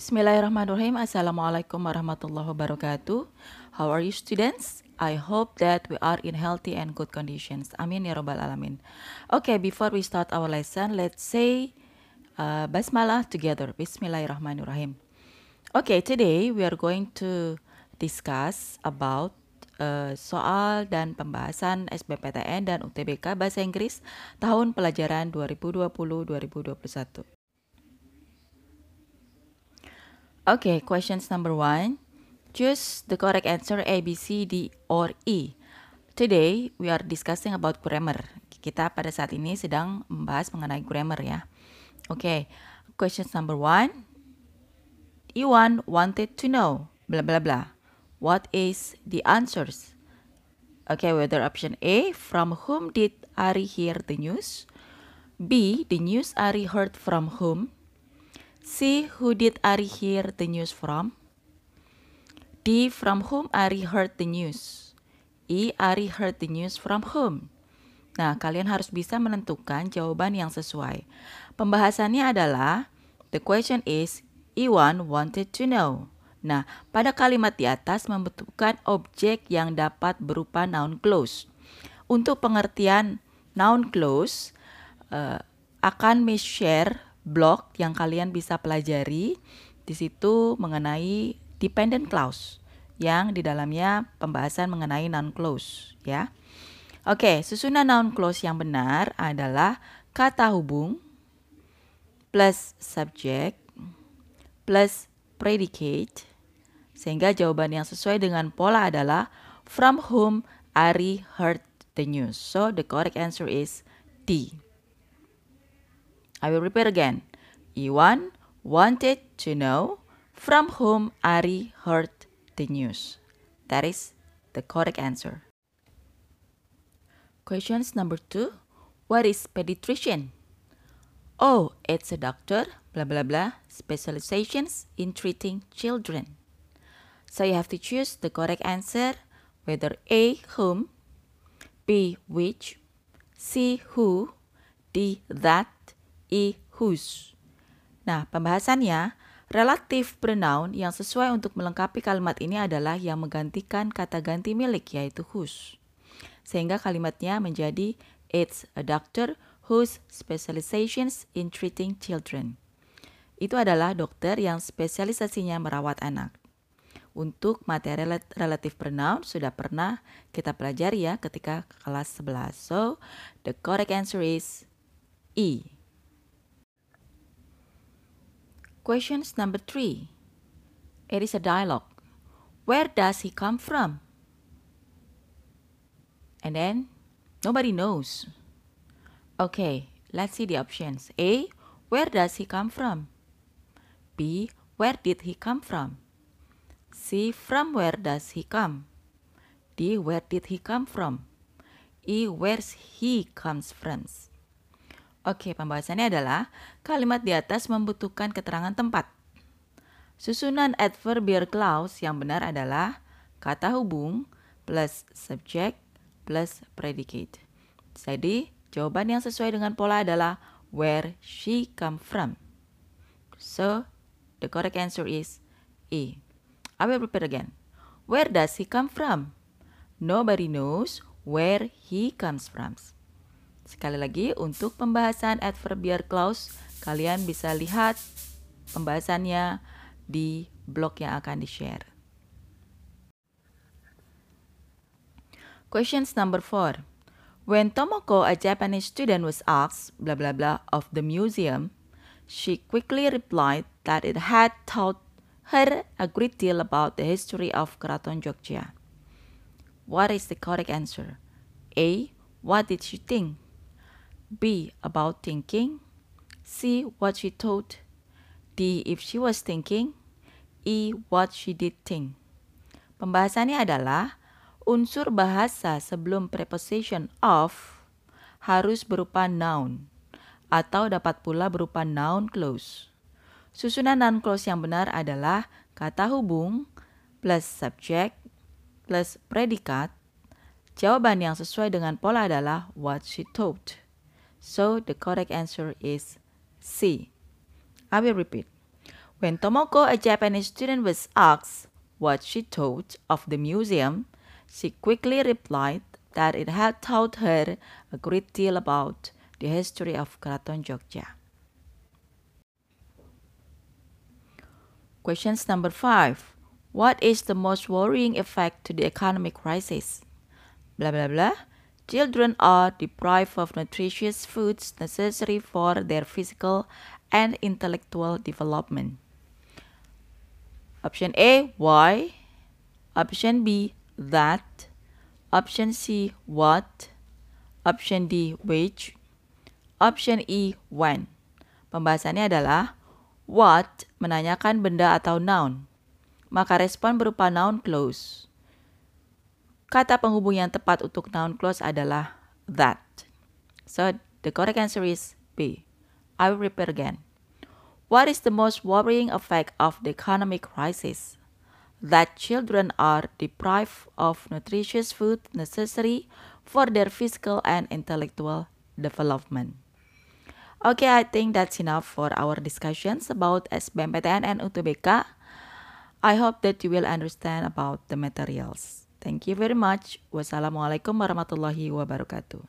Bismillahirrahmanirrahim. Assalamualaikum warahmatullahi wabarakatuh. How are you students? I hope that we are in healthy and good conditions. Amin ya rabbal alamin. Okay, before we start our lesson, let's say uh, basmalah together. Bismillahirrahmanirrahim. Okay, today we are going to discuss about uh, soal dan pembahasan SBPTN dan UTBK Bahasa Inggris tahun pelajaran 2020-2021. Okay, questions number one. Choose the correct answer A, B, C, D, or E. Today, we are discussing about grammar. Kita pada saat ini sedang membahas mengenai grammar ya. Okay, questions number one. Iwan wanted to know, blah, blah, blah. What is the answers? Okay, whether option A, from whom did Ari hear the news? B, the news Ari heard from whom? C. Who did Ari hear the news from? D. From whom Ari heard the news? E. Ari heard the news from whom? Nah, kalian harus bisa menentukan jawaban yang sesuai. Pembahasannya adalah The question is Iwan wanted to know. Nah, pada kalimat di atas membutuhkan objek yang dapat berupa noun clause. Untuk pengertian noun clause uh, akan share blog yang kalian bisa pelajari di situ mengenai dependent clause yang di dalamnya pembahasan mengenai noun clause ya. Oke, susunan noun clause yang benar adalah kata hubung plus subject plus predicate sehingga jawaban yang sesuai dengan pola adalah from whom Ari heard the news. So the correct answer is D. I will repeat again. Iwan wanted to know from whom Ari heard the news. That is the correct answer. Questions number two. What is pediatrician? Oh, it's a doctor, blah blah blah, specializations in treating children. So you have to choose the correct answer, whether A, whom, B, which, C, who, D, that, E whose. Nah, pembahasannya, relatif pronoun yang sesuai untuk melengkapi kalimat ini adalah yang menggantikan kata ganti milik yaitu whose. Sehingga kalimatnya menjadi It's a doctor whose specializations in treating children. Itu adalah dokter yang spesialisasinya merawat anak. Untuk materi relatif pronoun sudah pernah kita pelajari ya ketika kelas 11. So, the correct answer is E. Questions number three. It is a dialogue. Where does he come from? And then nobody knows. Okay, let's see the options. A. Where does he come from? B. Where did he come from? C. From where does he come? D. Where did he come from? E. Where's he comes from? Oke, pembahasannya adalah kalimat di atas membutuhkan keterangan tempat. Susunan adverbial clause yang benar adalah kata hubung plus subject plus predicate. Jadi, jawaban yang sesuai dengan pola adalah where she come from. So, the correct answer is E. I will repeat again. Where does he come from? Nobody knows where he comes from. Sekali lagi, untuk pembahasan adverbial clause, kalian bisa lihat pembahasannya di blog yang akan di-share. Questions number four. When Tomoko, a Japanese student, was asked, blah blah blah, of the museum, she quickly replied that it had taught her a great deal about the history of Keraton Jogja. What is the correct answer? A. What did she think? B. About thinking. C. What she thought. D. If she was thinking. E. What she did think. Pembahasannya adalah unsur bahasa sebelum preposition of harus berupa noun atau dapat pula berupa noun clause. Susunan noun clause yang benar adalah kata hubung plus subject plus predikat. Jawaban yang sesuai dengan pola adalah what she thought. So the correct answer is C. I will repeat. When Tomoko, a Japanese student, was asked what she thought of the museum, she quickly replied that it had taught her a great deal about the history of Keraton Jogja. Questions number five. What is the most worrying effect to the economic crisis? Blah blah blah. Children are deprived of nutritious foods necessary for their physical and intellectual development. Option A, why? Option B, that. Option C, what? Option D, which? Option E, when. Pembahasannya adalah what menanyakan benda atau noun. Maka respon berupa noun clause. Kata penghubung yang tepat untuk noun clause adalah that. So, the correct answer is B. I will repeat again. What is the most worrying effect of the economic crisis? That children are deprived of nutritious food necessary for their physical and intellectual development. Okay, I think that's enough for our discussions about SBMPTN and UTBK. I hope that you will understand about the materials. Thank you very much. Wassalamualaikum warahmatullahi wabarakatuh.